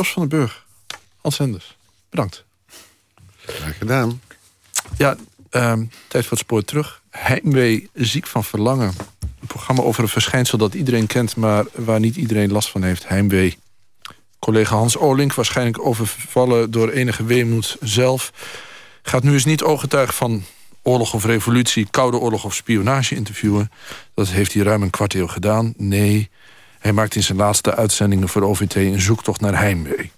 Jos van den Burg, Hans Senders, bedankt. Graag gedaan. Ja, ehm, tijd voor het spoor terug. Heimwee, ziek van verlangen. Een programma over een verschijnsel dat iedereen kent... maar waar niet iedereen last van heeft. Heimwee. Collega Hans Olink, waarschijnlijk overvallen door enige weemoed zelf... gaat nu eens niet ooggetuig van oorlog of revolutie... koude oorlog of spionage interviewen. Dat heeft hij ruim een kwart eeuw gedaan. Nee, hij maakt in zijn laatste uitzendingen voor OVT... een zoektocht naar heimwee.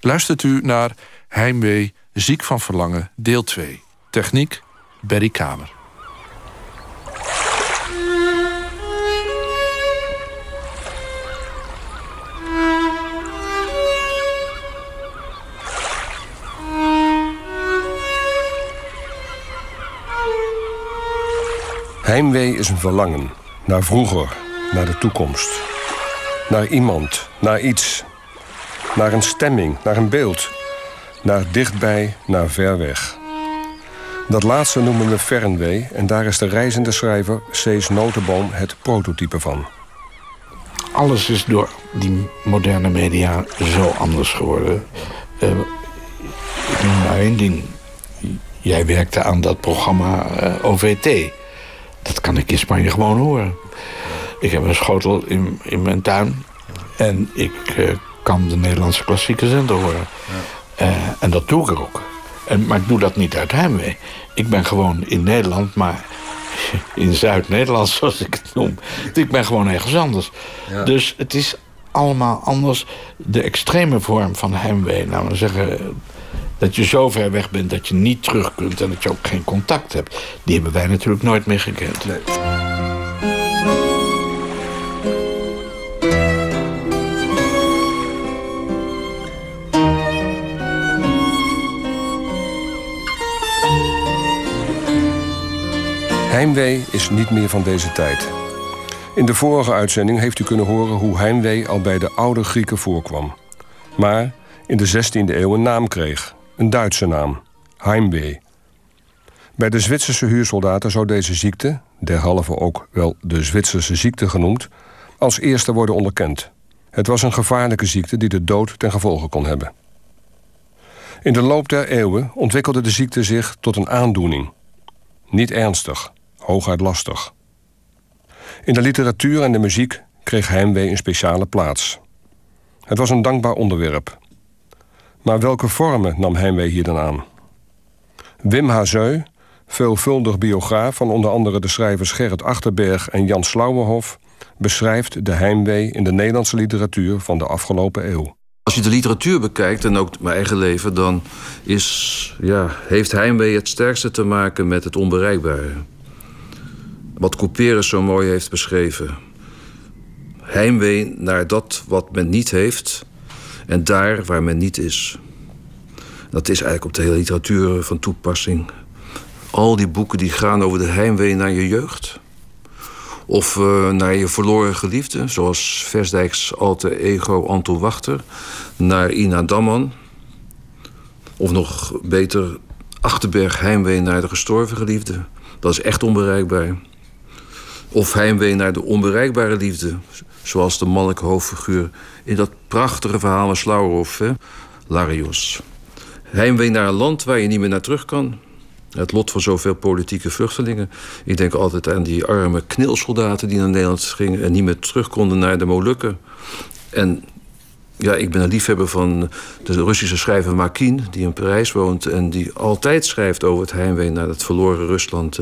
Luistert u naar Heimwee, ziek van verlangen, deel 2. Techniek, Berry Kamer. Heimwee is een verlangen naar vroeger, naar de toekomst. Naar iemand, naar iets. Naar een stemming, naar een beeld. Naar dichtbij, naar ver weg. Dat laatste noemen we fernwee en daar is de reizende schrijver Cees Notenboom het prototype van. Alles is door die moderne media zo anders geworden. Ik noem maar één ding. Jij werkte aan dat programma eh, OVT. Dat kan ik in Spanje gewoon horen. Ik heb een schotel in, in mijn tuin. En ik uh, kan de Nederlandse klassieke zender horen. Ja. Uh, en dat doe ik ook. En, maar ik doe dat niet uit heimwee. Ik ben gewoon in Nederland, maar in Zuid-Nederland, zoals ik het noem. Ik ben gewoon ergens anders. Ja. Dus het is allemaal anders. De extreme vorm van heimwee, nou zeggen dat je zo ver weg bent dat je niet terug kunt en dat je ook geen contact hebt. Die hebben wij natuurlijk nooit meer gekend. Nee. Heimwee is niet meer van deze tijd. In de vorige uitzending heeft u kunnen horen hoe heimwee al bij de oude Grieken voorkwam. Maar in de 16e eeuw een naam kreeg, een Duitse naam, Heimwee. Bij de Zwitserse huursoldaten zou deze ziekte, derhalve ook wel de Zwitserse ziekte genoemd, als eerste worden onderkend. Het was een gevaarlijke ziekte die de dood ten gevolge kon hebben. In de loop der eeuwen ontwikkelde de ziekte zich tot een aandoening. Niet ernstig, hooguit lastig. In de literatuur en de muziek kreeg heimwee een speciale plaats. Het was een dankbaar onderwerp. Maar welke vormen nam heimwee hier dan aan? Wim Hazeu, veelvuldig biograaf van onder andere de schrijvers Gerrit Achterberg en Jan Slauwenhof, beschrijft de heimwee in de Nederlandse literatuur van de afgelopen eeuw. Als je de literatuur bekijkt en ook mijn eigen leven, dan is, ja, heeft heimwee het sterkste te maken met het onbereikbare. Wat Couperus zo mooi heeft beschreven. Heimwee naar dat wat men niet heeft en daar waar men niet is. Dat is eigenlijk op de hele literatuur van toepassing. Al die boeken die gaan over de heimwee naar je jeugd. Of uh, naar je verloren geliefde, zoals Versdijks alter ego Anton Wachter. Naar Ina Damman. Of nog beter, Achterberg heimwee naar de gestorven geliefde. Dat is echt onbereikbaar. Of heimwee naar de onbereikbare liefde. Zoals de mannelijke hoofdfiguur in dat prachtige verhaal van Slauerhoff, Larios. Heimwee naar een land waar je niet meer naar terug kan. Het lot van zoveel politieke vluchtelingen. Ik denk altijd aan die arme knilsoldaten die naar Nederland gingen en niet meer terug konden naar de Molukken. En ja, ik ben een liefhebber van de Russische schrijver Makin, die in Parijs woont en die altijd schrijft over het heimwee naar het verloren Rusland,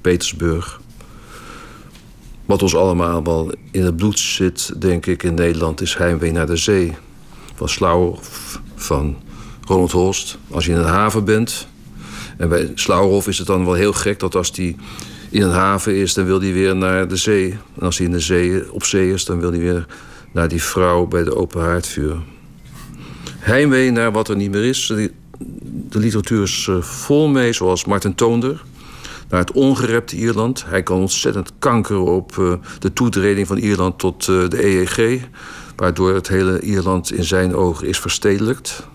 Petersburg. Wat ons allemaal wel in het bloed zit, denk ik, in Nederland, is heimwee naar de zee. Van Slauwhof, van Ronald Holst. Als je in een haven bent. En bij Slauwhof is het dan wel heel gek dat als die in een haven is, dan wil hij weer naar de zee. En als hij in de zee, op zee is, dan wil hij weer naar die vrouw bij de open haardvuur. Heimwee naar wat er niet meer is. De literatuur is eh, vol mee, zoals Martin Toonder naar het ongerepte Ierland. Hij kan ontzettend kankeren op uh, de toetreding van Ierland tot uh, de EEG. Waardoor het hele Ierland in zijn ogen is verstedelijkt.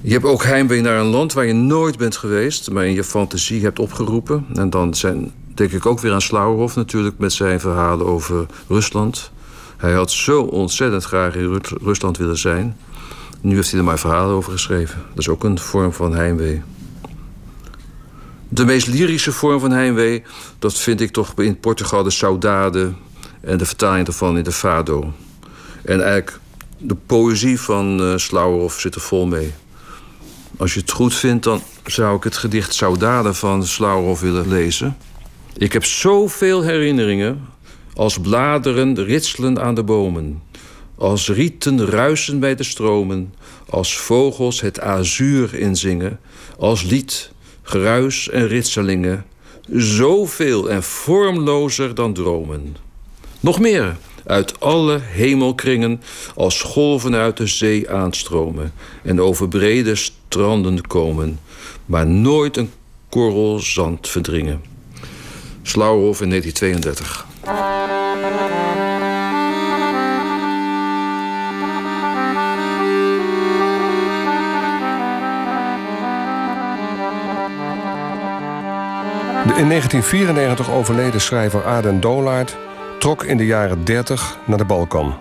Je hebt ook heimwee naar een land waar je nooit bent geweest, maar in je fantasie hebt opgeroepen. En dan zijn, denk ik ook weer aan Slauerhoff natuurlijk met zijn verhalen over Rusland. Hij had zo ontzettend graag in Rusland willen zijn. Nu heeft hij er maar verhalen over geschreven. Dat is ook een vorm van heimwee. De meest lyrische vorm van heimwee, dat vind ik toch in Portugal de saudade en de vertaling daarvan in de fado. En eigenlijk de poëzie van uh, Slauerhoff zit er vol mee. Als je het goed vindt, dan zou ik het gedicht Saudade van Slauerhoff willen lezen. Ik heb zoveel herinneringen als bladeren ritselen aan de bomen, als rieten ruisen bij de stromen, als vogels het azuur inzingen, als lied, geruis en ritselingen, zoveel en vormlozer dan dromen. Nog meer, uit alle hemelkringen als golven uit de zee aanstromen en over brede stranden komen, maar nooit een korrel zand verdringen. Slauerhof in 1932. De in 1994 overleden schrijver Aden Dolaert trok in de jaren 30 naar de Balkan.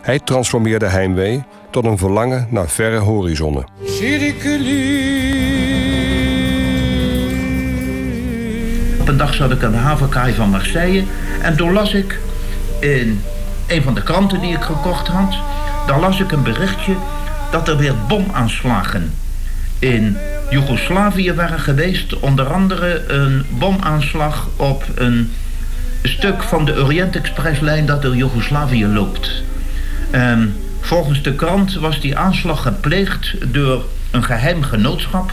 Hij transformeerde heimwee tot een verlangen naar verre horizonnen. Op een dag zat ik aan de havenkaai van Marseille en toen las ik in een van de kranten die ik gekocht had, daar las ik een berichtje dat er weer bomaanslagen in Joegoslavië waren geweest. Onder andere een bomaanslag op een stuk van de Orient Expresslijn dat door Joegoslavië loopt. En volgens de krant was die aanslag gepleegd door een geheim genootschap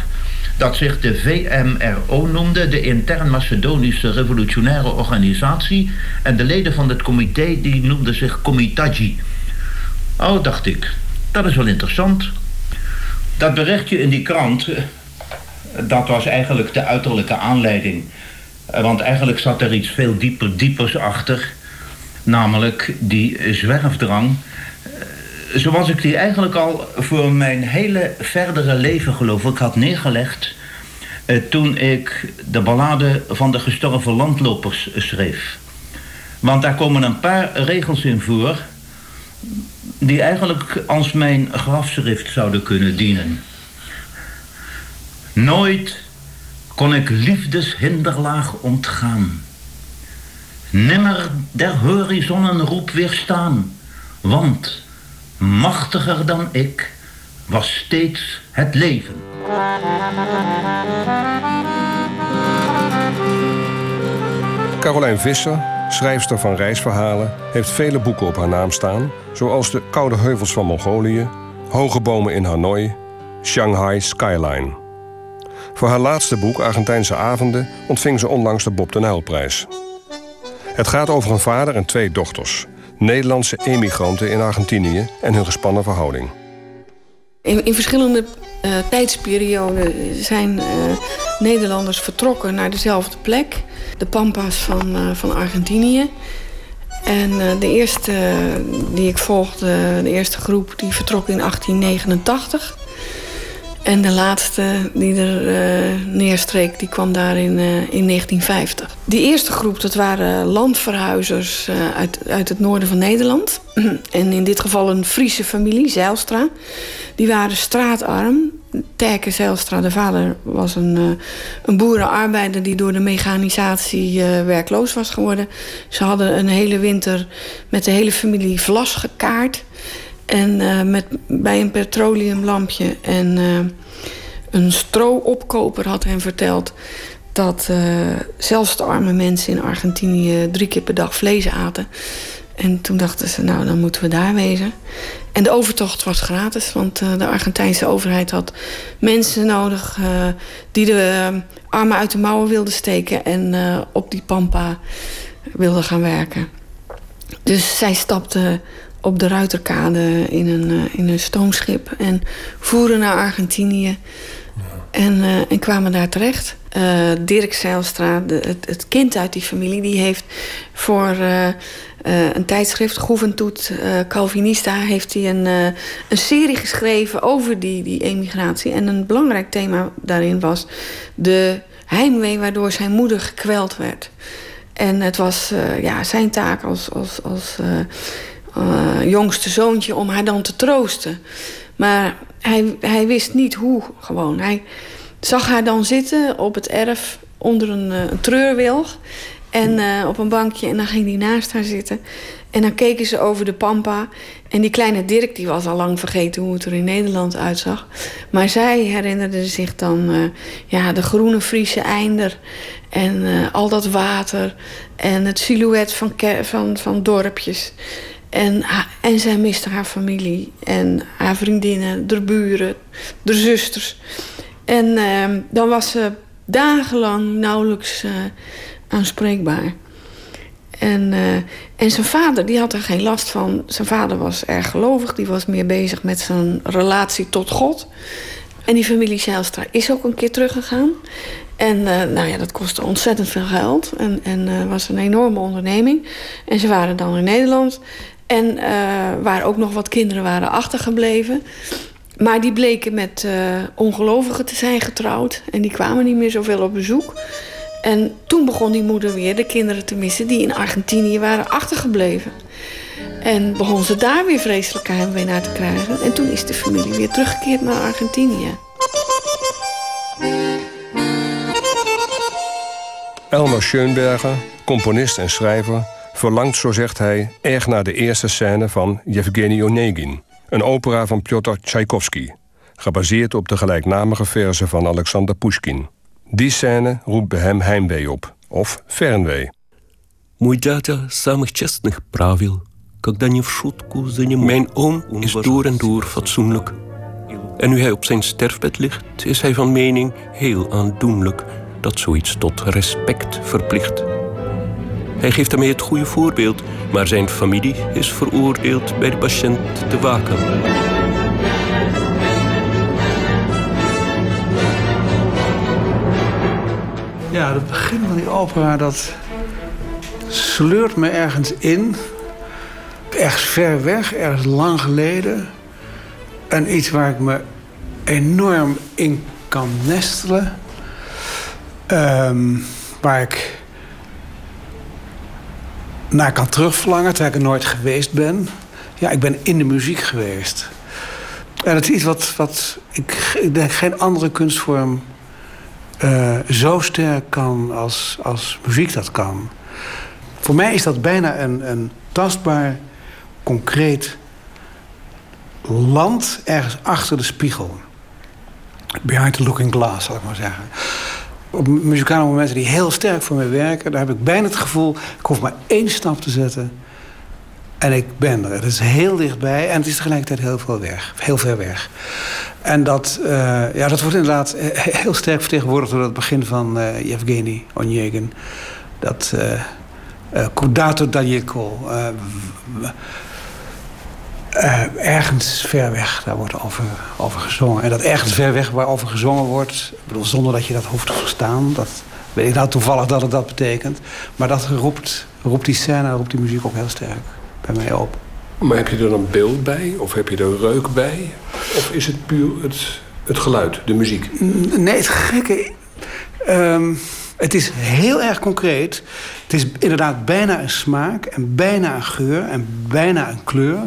dat zich de VMRO noemde, de Intern Macedonische Revolutionaire Organisatie. En de leden van het comité die noemden zich Comitaji. Oh, dacht ik, dat is wel interessant. Dat berichtje in die krant, eh, dat was eigenlijk de uiterlijke aanleiding. Eh, want eigenlijk zat er iets veel dieper, diepers achter. Namelijk die zwerfdrang. Eh, zoals ik die eigenlijk al voor mijn hele verdere leven geloof ik had neergelegd. Toen ik de ballade van de gestorven landlopers schreef. Want daar komen een paar regels in voor die eigenlijk als mijn grafschrift zouden kunnen dienen. Nooit kon ik liefdeshinderlaag ontgaan. Nimmer der horizonnen roep weerstaan, want machtiger dan ik was steeds het leven. Carolijn Visser, schrijfster van reisverhalen, heeft vele boeken op haar naam staan, zoals De Koude Heuvels van Mongolië, Hoge Bomen in Hanoi, Shanghai Skyline. Voor haar laatste boek, Argentijnse Avonden, ontving ze onlangs de Bob de Nijlprijs. Het gaat over een vader en twee dochters, Nederlandse emigranten in Argentinië en hun gespannen verhouding. In, verschillende uh, tijdsperioden zijn uh, Nederlanders vertrokken naar dezelfde plek, de Pampas van, uh, van Argentinië. En de eerste die ik volgde, de eerste groep, die vertrok in 1889. En de laatste die er uh, neerstreek, die kwam daar in, uh, in 1950. Die eerste groep, dat waren landverhuizers uh, uit, uit het noorden van Nederland. en in dit geval een Friese familie, Zijlstra. Die waren straatarm. Terke Zijlstra, de vader, was een, een boerenarbeider... die door de mechanisatie werkloos was geworden. Ze hadden een hele winter met de hele familie vlas gekaard... En met, bij een petroleumlampje en een stroopkoper had hem verteld dat uh, zelfs de arme mensen in Argentinië drie keer per dag vlees aten. En toen dachten ze, nou, dan moeten we daar wezen. En de overtocht was gratis, want de Argentijnse overheid had mensen nodig die de armen uit de mouwen wilden steken en op die pampa wilden gaan werken. Dus zij stapten op de Ruiterkade in een, in een stoomschip. En voeren naar Argentinië. En, uh, en kwamen daar terecht. Uh, Dirk Zijlstra, de, het, het, kind uit die familie, die heeft voor een tijdschrift, Juventud Calvinista, heeft hij een, een serie geschreven over die, die emigratie. En een belangrijk thema daarin was de heimwee waardoor zijn moeder gekweld werd. En het was ja, zijn taak als, als, als jongste zoontje om haar dan te troosten. Maar hij, hij wist niet hoe gewoon. Hij zag haar dan zitten op het erf onder een, een treurwilg. En uh, op een bankje. En dan ging hij naast haar zitten. En dan keken ze over de pampa. En die kleine Dirk die was al lang vergeten hoe het er in Nederland uitzag. Maar zij herinnerde zich dan uh, ja, de groene Friese einder. En al dat water. En het silhouet van, van, van dorpjes. En, en zij miste haar familie. En haar vriendinnen, de buren, de zusters. En uh, dan was ze dagenlang nauwelijks uh, aanspreekbaar. En, uh, en zijn vader, die had er geen last van. Zijn vader was erg gelovig. Die was meer bezig met zijn relatie tot God. En die familie Zijlstra is ook een keer teruggegaan. En uh, nou ja, dat kostte ontzettend veel geld. En, en was een enorme onderneming. En ze waren dan in Nederland. En uh, waar ook nog wat kinderen waren achtergebleven. Maar die bleken met uh, ongelovigen te zijn getrouwd. En die kwamen niet meer zoveel op bezoek. En toen begon die moeder weer de kinderen te missen die in Argentinië waren achtergebleven. En begon ze daar weer vreselijke heimwee naar te krijgen. En toen is de familie weer teruggekeerd naar Argentinië. Elmer Schoenberger, componist en schrijver, verlangt, zo zegt hij, erg naar de eerste scène van Yevgeny Onegin, een opera van Piotr Tchaikovsky, gebaseerd op de gelijknamige verzen van Alexander Pushkin. Die scène roept bij hem heimwee op, of fernwee. Mijn oom is door en door fatsoenlijk. En nu hij op zijn sterfbed ligt, is hij van mening heel aandoenlijk dat zoiets tot respect verplicht. Hij geeft daarmee het goede voorbeeld, maar zijn familie is veroordeeld bij de patiënt te waken. Ja, het begin van die opera, dat sleurt me ergens in. Ergens ver weg, ergens lang geleden. En iets waar ik me enorm in kan nestelen. Um, waar ik naar kan terugverlangen, terwijl ik er nooit geweest ben. Ja, ik ben in de muziek geweest. En het is iets wat, wat ik, denk geen andere kunstvorm uh, zo sterk kan als, als muziek dat kan. Voor mij is dat bijna een, een tastbaar, concreet land ergens achter de spiegel. Behind the looking glass, zal ik maar zeggen. Op muzikale momenten die heel sterk voor mij werken... daar heb ik bijna het gevoel, ik hoef maar één stap te zetten... en ik ben er. Het is heel dichtbij en het is tegelijkertijd heel, veel weg, heel ver weg. En dat, uh, ja, dat wordt inderdaad heel sterk vertegenwoordigd... door het begin van uh, Yevgeny Onegin. Dat uh, Kudato Dajeko... ergens ver weg, daar wordt over, over gezongen. En dat ergens ver weg waarover gezongen wordt... Ik bedoel, zonder dat je dat hoeft te verstaan... dat weet ik nou toevallig dat het dat betekent... maar dat roept, roept die scène, roept die muziek ook heel sterk bij mij op. Maar heb je er een beeld bij? Of heb je er reuk bij? Of is het puur het, het geluid, de muziek? Nee, het gekke... Um, het is heel erg concreet. Het is inderdaad bijna een smaak en bijna een geur en bijna een kleur...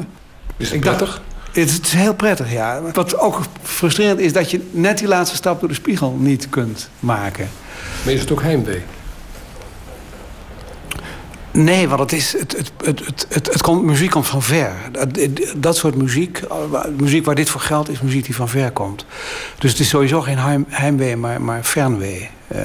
Is het prettig? Het is heel prettig, ja. Wat ook frustrerend is dat je net die laatste stap door de spiegel niet kunt maken. Maar is het ook heimwee? Nee, want het, is, het, het, het, het, het, het komt, muziek komt van ver. Dat, dat soort muziek, muziek waar dit voor geldt, is muziek die van ver komt. Dus het is sowieso geen heim, heimwee, maar, maar fernwee. Uh,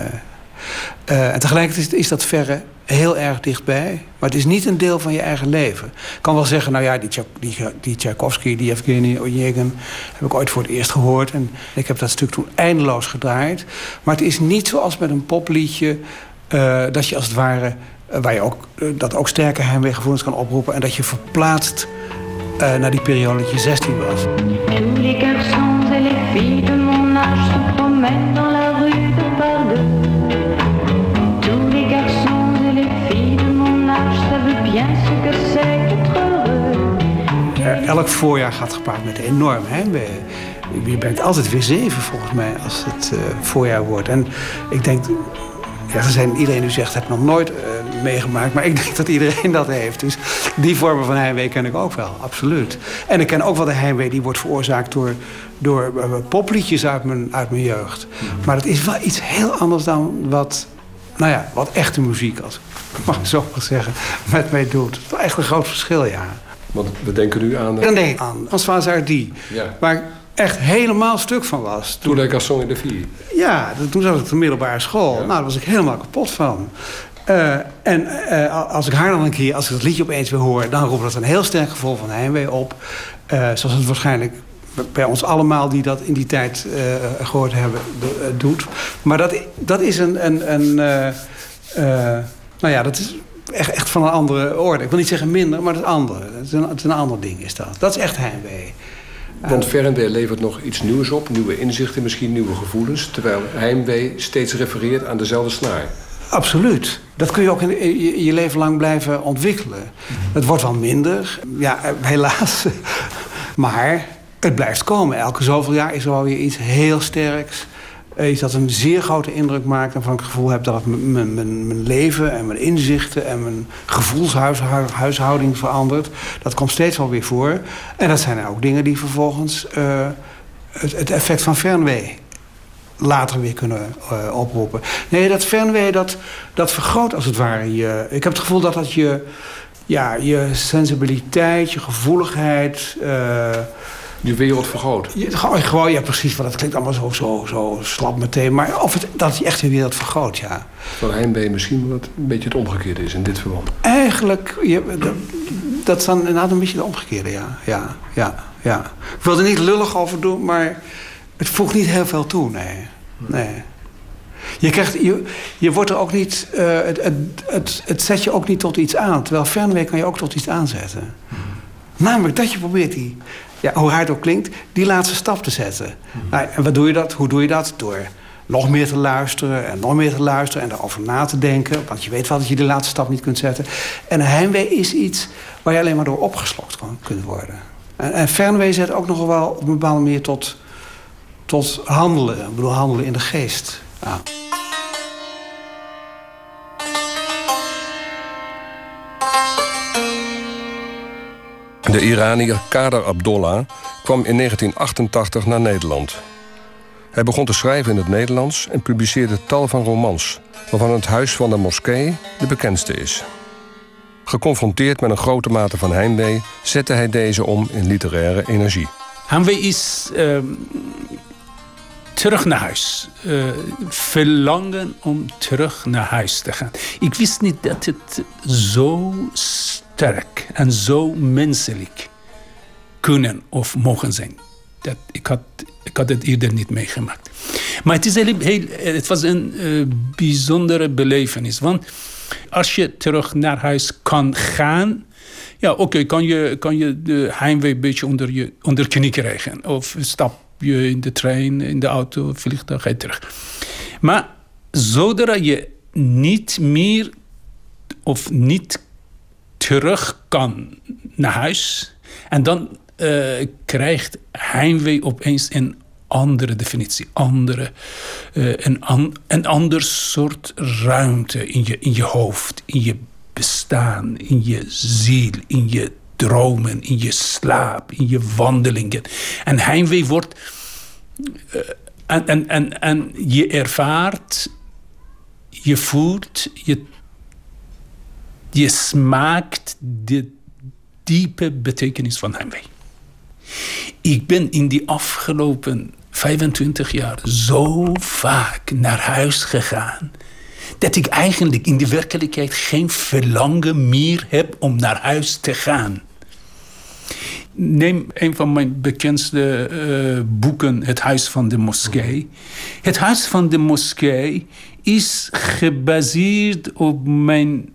uh, en tegelijkertijd is dat verre heel erg dichtbij. Maar het is niet een deel van je eigen leven. Ik kan wel zeggen, nou ja, die, die, die Tchaikovsky, die Evgeny Onegin... heb ik ooit voor het eerst gehoord. En ik heb dat stuk toen eindeloos gedraaid. Maar het is niet zoals met een popliedje... Uh, dat je als het ware, uh, waar je ook, dat ook sterke heimweegevoelens kan oproepen... en dat je verplaatst naar die periode dat je 16 was. Elk voorjaar gaat gepaard met enorm heimwee. Je bent altijd weer zeven volgens mij als het uh, voorjaar wordt. En ik denk, Ja, er zijn iedereen die zegt, heb ik nog nooit eh, meegemaakt. Maar ik denk dat iedereen dat heeft. Dus die vormen van heimwee ken ik ook wel, absoluut. En ik ken ook wel de heimwee die wordt veroorzaakt door, door uh, popliedjes uit mijn, uit mijn jeugd. Maar het is wel iets heel anders dan wat, nou ja, wat echte muziek, als ik mag zo maar zeggen, met mij doet. Het is wel echt een groot verschil, ja. Want we denken nu aan... Dan denk ik aan François Hardy. Ja. Waar ik echt helemaal stuk van was. Toen ik als in de Vier. Ja, toen zat ik op de middelbare school. Nou, daar was ik helemaal kapot van. Uh, en uh, als ik haar dan een keer, als ik dat liedje opeens weer hoor... dan roept dat een heel sterk gevoel van heimwee op. Uh, zoals het waarschijnlijk bij ons allemaal die dat in die tijd gehoord hebben, doet. Maar dat, dat is een... een, een nou ja, dat is echt, echt van een andere orde. Ik wil niet zeggen minder, maar het is andere. Het is een, het is een ander ding is dat. Dat is echt heimwee. Want Fernweh levert nog iets nieuws op, nieuwe inzichten, misschien nieuwe gevoelens... terwijl heimwee steeds refereert aan dezelfde snaar. Absoluut. Dat kun je ook in, je, je, leven lang blijven ontwikkelen. Het wordt wel minder, ja, helaas. Maar het blijft komen. Elke zoveel jaar is er wel weer iets heel sterks iets dat een zeer grote indruk maakt... en van het gevoel heb dat het mijn, mijn, leven en mijn inzichten... en mijn gevoelshuishouding verandert. Dat komt steeds wel weer voor. En dat zijn ook dingen die vervolgens uh, het, het, effect van fernwee later weer kunnen uh, oproepen. Nee, dat fernwee, dat, dat vergroot als het ware je... Ik heb het gevoel dat dat je, ja, je sensibiliteit, je gevoeligheid... je wereld vergroot. Je, gewoon, ja, precies. Want dat klinkt allemaal zo, zo, zo slap meteen. Maar of het, dat je echt je wereld vergroot, ja. Terwijl heimwee misschien wat een beetje het omgekeerde is in dit verband. Eigenlijk, je, dat, dat is dan inderdaad een beetje het omgekeerde, ja. Ja, ja, ja. Ik wil er niet lullig over doen, maar het voegt niet heel veel toe, nee. Nee. Je, krijgt, je, je wordt er ook niet, uh, het, het, het, het zet je ook niet tot iets aan. Terwijl fernwee kan je ook tot iets aanzetten. Namelijk dat je probeert die ja, hoe hard ook klinkt, die laatste stap te zetten. Mhm. Nou, en wat doe je dat? Hoe doe je dat? Door nog meer te luisteren en nog meer te luisteren en erover na te denken. Want je weet wel dat je de laatste stap niet kunt zetten. En heimwee is iets waar je alleen maar door opgeslokt kan, kunt worden. En, en fernwee zet ook nog wel op een bepaalde manier tot, tot handelen. Ik bedoel, handelen in de geest. Ja. De Iranier Kader Abdollah kwam in 1988 naar Nederland. Hij begon te schrijven in het Nederlands en publiceerde tal van romans, waarvan het Huis van de Moskee de bekendste is. Geconfronteerd met een grote mate van heimwee zette hij deze om in literaire energie. Heimwee is uh, terug naar huis. Uh, verlangen om terug naar huis te gaan. Ik wist niet dat het zo en zo menselijk kunnen of mogen zijn. Dat, ik, had, ik had het eerder niet meegemaakt. Maar het, is heel, heel, het was een uh, bijzondere belevenis. Want als je terug naar huis kan gaan... Ja, oké, kan, je, kan je de heimwee een beetje onder je, onder knie krijgen. Of stap je in de trein, in de auto, vliegtuig, ga je terug. Maar zodra je niet meer of niet terug kan naar huis. En dan uh, krijgt heimwee opeens een andere definitie, andere, uh, een, an, een ander soort ruimte in je, in je hoofd, in je bestaan, in je ziel, in je dromen, in je slaap, in je wandelingen. En heimwee wordt. Uh, en, en, en, en je ervaart, je voelt, je je smaakt de diepe betekenis van heimwee. Ik ben in die afgelopen 25 jaar zo vaak naar huis gegaan dat ik eigenlijk in de werkelijkheid geen verlangen meer heb om naar huis te gaan. Neem een van mijn bekendste uh, boeken, Het Huis van de Moskee. Het Huis van de Moskee is gebaseerd op mijn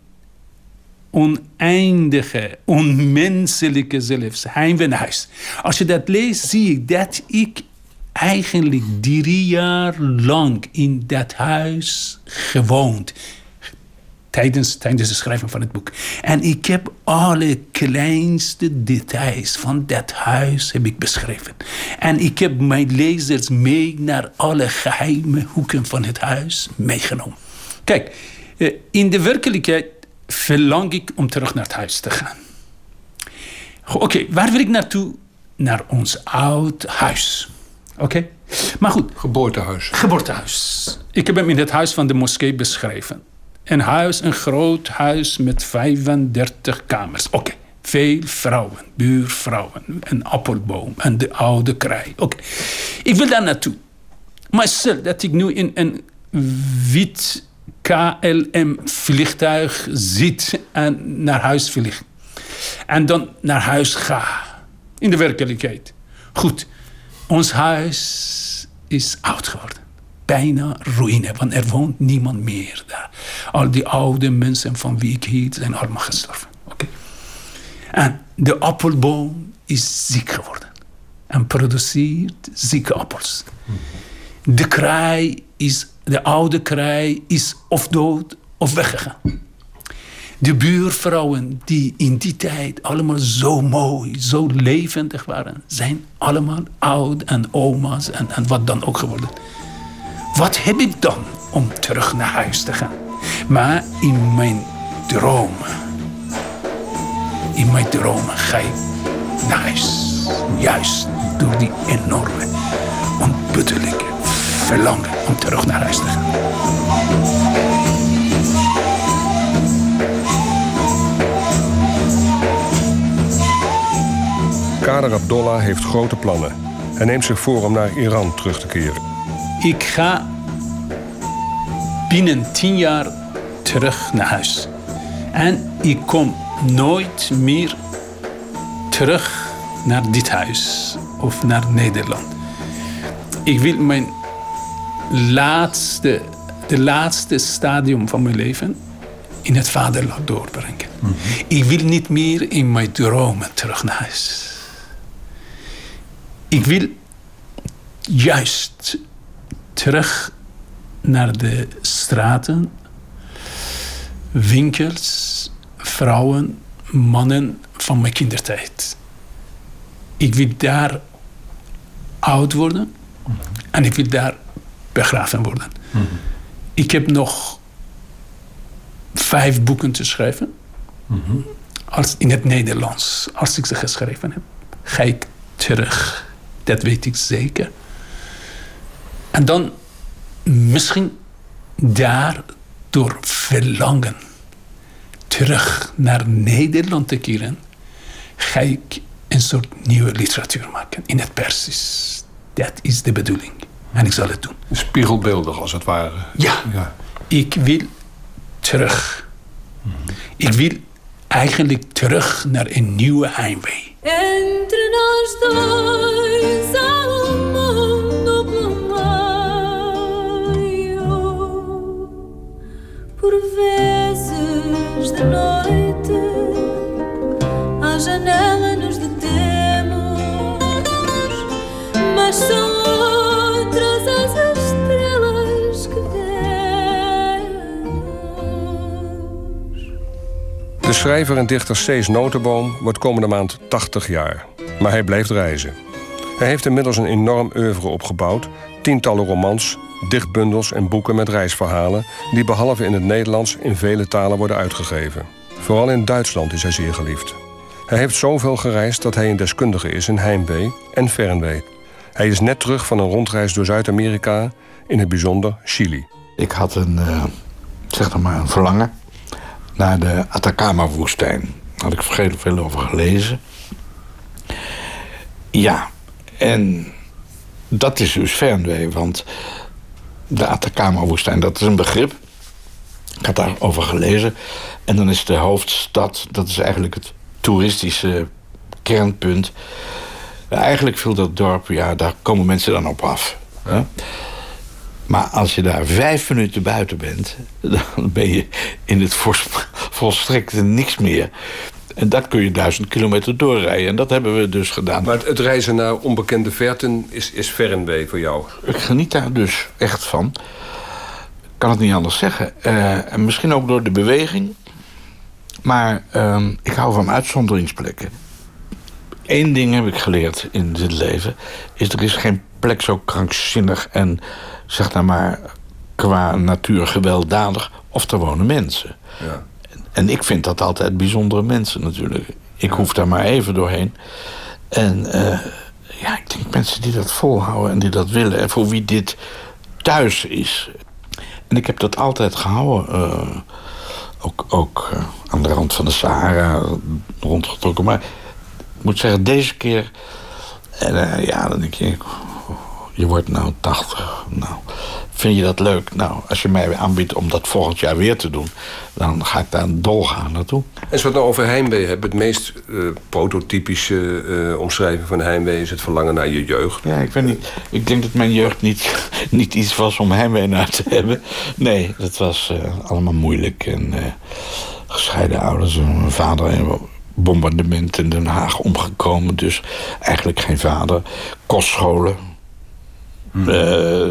oneindige, onmenselijke zelfs huis. Als je dat leest, zie ik dat ik eigenlijk drie jaar lang in dat huis gewoond. Tijdens, tijdens het schrijven van het boek. En ik heb alle kleinste details van dat huis heb ik beschreven. En ik heb mijn lezers mee naar alle geheime hoeken van het huis meegenomen. Kijk, eh, in de werkelijkheid verlang ik om terug naar het huis te gaan. Oké, waar wil ik naartoe? Naar ons oud huis. Oké? Maar goed. Geboortehuis. Geboortehuis. Ik heb hem in het huis van de moskee beschreven. Een huis, een groot huis met 35 kamers. Oké. Veel vrouwen, buurvrouwen, een appelboom en de oude kraai. Oké. Ik wil daar naartoe. Maar stel dat ik nu in een wit KLM-vliegtuig zit en naar huis vlieg. En dan naar huis ga. In de werkelijkheid. Goed, ons huis is oud geworden. Bijna ruïne, want er woont niemand meer daar. Al die oude mensen van wie ik hield zijn allemaal gestorven. Oké. En de appelboom is ziek geworden. En produceert zieke appels. De kraai is, de oude kraai is of dood of weggegaan. De buurvrouwen die in die tijd allemaal zo mooi, zo levendig waren, zijn allemaal oud en oma's en, en wat dan ook geworden. Wat heb ik dan om terug naar huis te gaan? Maar in mijn dromen, in mijn dromen ga ik naar huis. Juist door die enorme, onputtelijke verlangen om terug naar huis te gaan. Kader Abdollah heeft grote plannen. Hij neemt zich voor om naar Iran terug te keren. Ik ga binnen tien jaar terug naar huis. En ik kom nooit meer terug naar dit huis of naar Nederland. Ik wil mijn laatste, de laatste stadium van mijn leven in het vaderland doorbrengen. Ik wil niet meer in mijn dromen terug naar huis. Ik wil juist terug naar de straten, winkels, vrouwen, mannen van mijn kindertijd. Ik wil daar oud worden en ik wil daar begraven worden. Ik heb nog vijf boeken te schrijven. Als, in het Nederlands. Als ik ze geschreven heb, ga ik terug. Dat weet ik zeker. En dan misschien daar door verlangen terug naar Nederland te keren, ga ik een soort nieuwe literatuur maken in het Persisch. Dat is de bedoeling. En ik zal het doen. Spiegelbeeldig als het ware. Ja, ik wil terug. Ik wil eigenlijk terug naar een nieuwe heimwee. Entre nós dois há um. Por vezes de noite, à janela nos detemos, mas são schrijver en dichter Cees Notenboom wordt komende maand 80 jaar. Maar hij blijft reizen. Hij heeft inmiddels een enorm oeuvre opgebouwd. Tientallen romans, dichtbundels en boeken met reisverhalen... die behalve in het Nederlands in vele talen worden uitgegeven. Vooral in Duitsland is hij zeer geliefd. Hij heeft zoveel gereisd dat hij een deskundige is in heimwee en fernwee. Hij is net terug van een rondreis door Zuid-Amerika, in het bijzonder Chili. Ik had een, eh, zeg maar een verlangen naar de Atacama-woestijn. Had ik veel, veel over gelezen. Ja, en dat is dus fernwee, want de Atacama-woestijn, dat is een begrip. Ik had daarover gelezen. En dan is de hoofdstad, dat is eigenlijk het toeristische kernpunt. Eigenlijk viel dat dorp, ja, daar komen mensen dan op af. Hè? Maar als je daar vijf minuten buiten bent, dan ben je in het vol- volstrekte niks meer. En dat kun je duizend kilometer doorrijden. En dat hebben we dus gedaan. Maar het, het reizen naar onbekende verten is, is fernwee voor jou. Ik geniet daar dus echt van. Ik kan het niet anders zeggen. Eh, en misschien ook door de beweging. Maar ehm, ik hou van uitzonderingsplekken. Eén ding heb ik geleerd in dit leven. Is er is geen plek zo krankzinnig en zeg nou maar qua natuur gewelddadig of er wonen mensen. Ja. En ik vind dat altijd bijzondere mensen natuurlijk. Ik hoef daar maar even doorheen. En eh, ja, ik denk mensen die dat volhouden en die dat willen... en voor wie dit thuis is. En ik heb dat altijd gehouden. eh, ook ook eh, aan de rand van de Sahara rondgetrokken. Maar ik moet zeggen, deze keer... En ja, dan denk je... Je wordt nou 80. Nou, vind je dat leuk? Nou, als je mij aanbiedt om dat volgend jaar weer te doen... dan ga ik daar dolgaan naartoe. En het nou over heimwee hebben, het meest eh, prototypische omschrijving van heimwee is het verlangen naar je jeugd. Ja, ik weet niet. Ik denk dat mijn jeugd niet, niet iets was om heimwee naar te hebben. Nee, dat was eh, allemaal moeilijk. En gescheiden ouders. Mijn vader in een bombardement in Den Haag omgekomen. Dus eigenlijk geen vader. Kostscholen. Eh,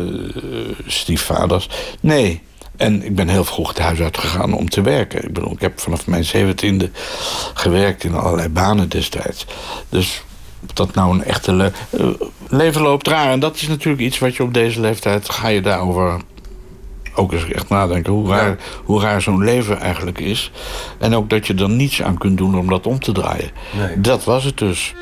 stiefvaders. Nee. En ik ben heel vroeg het huis uitgegaan om te werken. Ik bedoel, ik heb vanaf mijn zeventiende gewerkt in allerlei banen destijds. Dus dat nou een echte le eh, leven loopt raar. En dat is natuurlijk iets wat je op deze leeftijd... ga je daarover ook eens echt nadenken hoe raar, hoe raar zo'n leven eigenlijk is. En ook dat je er niets aan kunt doen om dat om te draaien. Nee. Dat was het dus.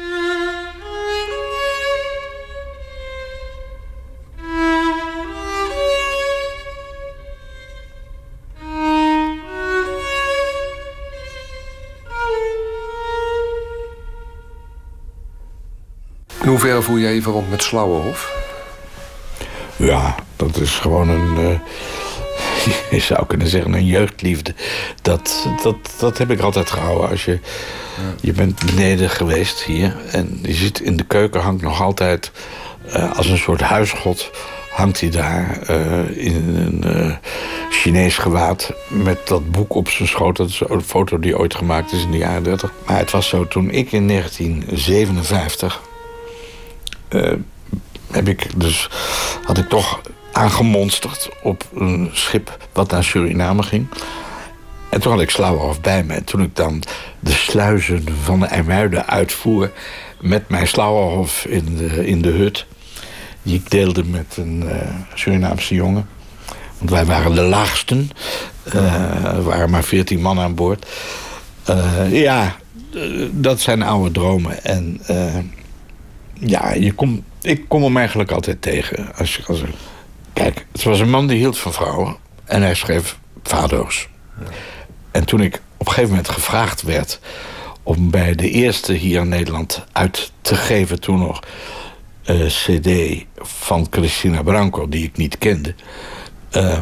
In hoeverre voel jij je verwant met Slauwenhof? Ja, dat is gewoon een. eh, je zou kunnen zeggen een jeugdliefde. Dat, dat, dat heb ik altijd gehouden. Als je, je bent beneden geweest hier. En je ziet in de keuken hangt nog altijd. eh, als een soort huisgod. hangt hij daar eh, in een eh, Chinees gewaad. met dat boek op zijn schoot. Dat is een foto die ooit gemaakt is in de jaren 30. Maar het was zo toen ik in 1957 eh, heb ik dus, had ik toch aangemonsterd op een schip wat naar Suriname ging. En toen had ik Slauwerhof bij me. En toen ik dan de sluizen van de IJmuiden uitvoer... met mijn Slauwerhof in de, in de hut... die ik deelde met een eh, Surinaamse jongen. Want wij waren de laagsten. Eh, er waren maar veertien man aan boord. Eh, ja, eh, dat zijn oude dromen. En eh, ja, je kom, ik kom hem eigenlijk altijd tegen. Als, als, kijk, het was een man die hield van vrouwen. En hij schreef vado's. En toen ik op een gegeven moment gevraagd werd... om bij de eerste hier in Nederland uit te geven toen nog... eh, cd van Cristina Branco, die ik niet kende... eh,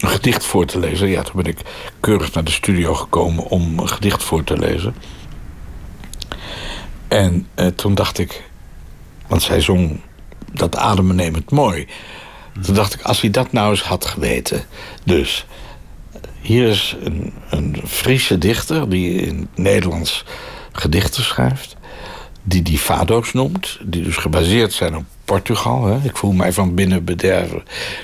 een gedicht voor te lezen. Ja, toen ben ik keurig naar de studio gekomen om een gedicht voor te lezen. En eh, toen dacht ik, want zij zong dat ademen neemt mooi. Toen dacht ik, als hij dat nou eens had geweten. Dus hier is een, een Friese dichter die in het Nederlands gedichten schrijft. Die die fado's noemt. Die dus gebaseerd zijn op Portugal. Hè. Ik voel mij van binnen bederven.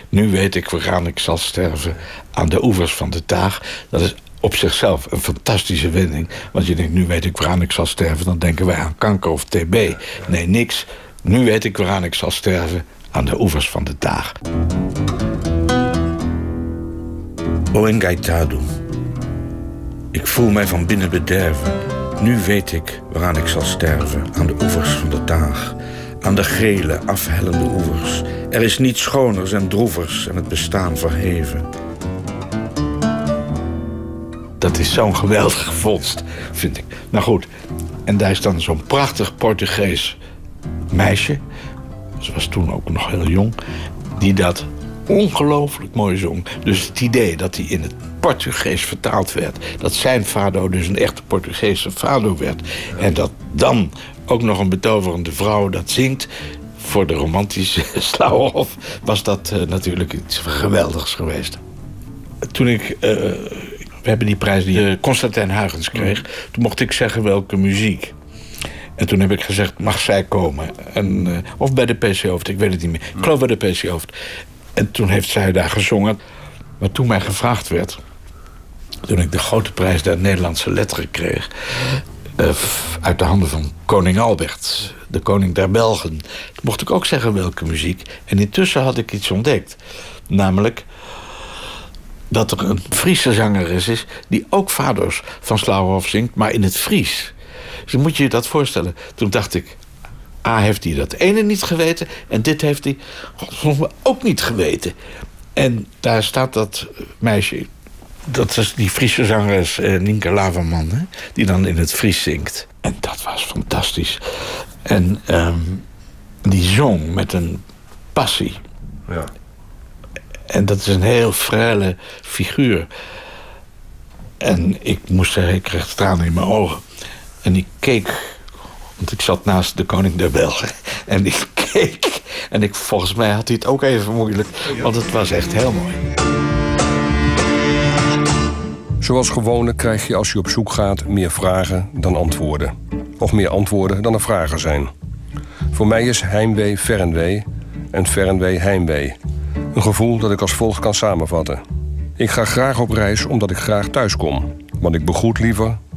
Nu weet ik waaraan ik zal sterven. Aan de oevers van de Taag. Dat is op zichzelf een fantastische wending. Want je denkt, nu weet ik waaraan ik zal sterven. Dan denken wij aan kanker of TB. Nee, niks. Nu weet ik waaraan ik zal sterven. Aan de oevers van de Taag. O Engaitado. Ik voel mij van binnen bederven. Nu weet ik waaraan ik zal sterven. Aan de oevers van de Taag. Aan de gele, afhellende oevers. Er is niets schoners en droevers en het bestaan verheven. Dat is zo'n geweldige vondst, vind ik. Nou goed, en daar is dan zo'n prachtig Portugees meisje. Ze was toen ook nog heel jong. Die dat ongelooflijk mooi zong. Dus het idee dat hij in het Portugees vertaald werd. Dat zijn fado dus een echte Portugese fado werd. En dat dan ook nog een betoverende vrouw dat zingt. Voor de romantische Slauwerhof was dat eh, natuurlijk iets geweldigs geweest. Toen ik... eh, we hebben die prijs die eh, Constantijn Huygens kreeg. Toen mocht ik zeggen welke muziek. En toen heb ik gezegd, mag zij komen? En, eh, of bij de PC Hoofd, ik weet het niet meer. Ik geloof bij de PC Hoofd. En toen heeft zij daar gezongen. Maar toen mij gevraagd werd... toen ik de grote prijs der Nederlandse letteren kreeg... eh, uit de handen van koning Albert, de koning der Belgen. Mocht ik ook zeggen welke muziek. En intussen had ik iets ontdekt. Namelijk dat er een Friese zangeres is... die ook Vaders van Slauerhoff zingt, maar in het Fries. Dus moet je je dat voorstellen. Toen dacht ik, A heeft hij dat ene niet geweten... en dit heeft hij ook niet geweten. En daar staat dat meisje... dat is die Friese zangeres eh, Nienke Laverman... Hè, die dan in het Fries zingt. En dat was fantastisch. En ehm, die zong met een passie. Ja. En dat is een heel frele figuur. En ik moest zeggen, ik kreeg tranen in mijn ogen. En ik keek, want ik zat naast de koning der Belgen. En ik keek. En ik, volgens mij had hij het ook even moeilijk. Want het was echt heel mooi. Zoals gewoonlijk krijg je als je op zoek gaat meer vragen dan antwoorden. Of meer antwoorden dan er vragen zijn. Voor mij is heimwee fernwee en fernwee heimwee. Een gevoel dat ik als volgt kan samenvatten. Ik ga graag op reis omdat ik graag thuis kom. Want ik begroet liever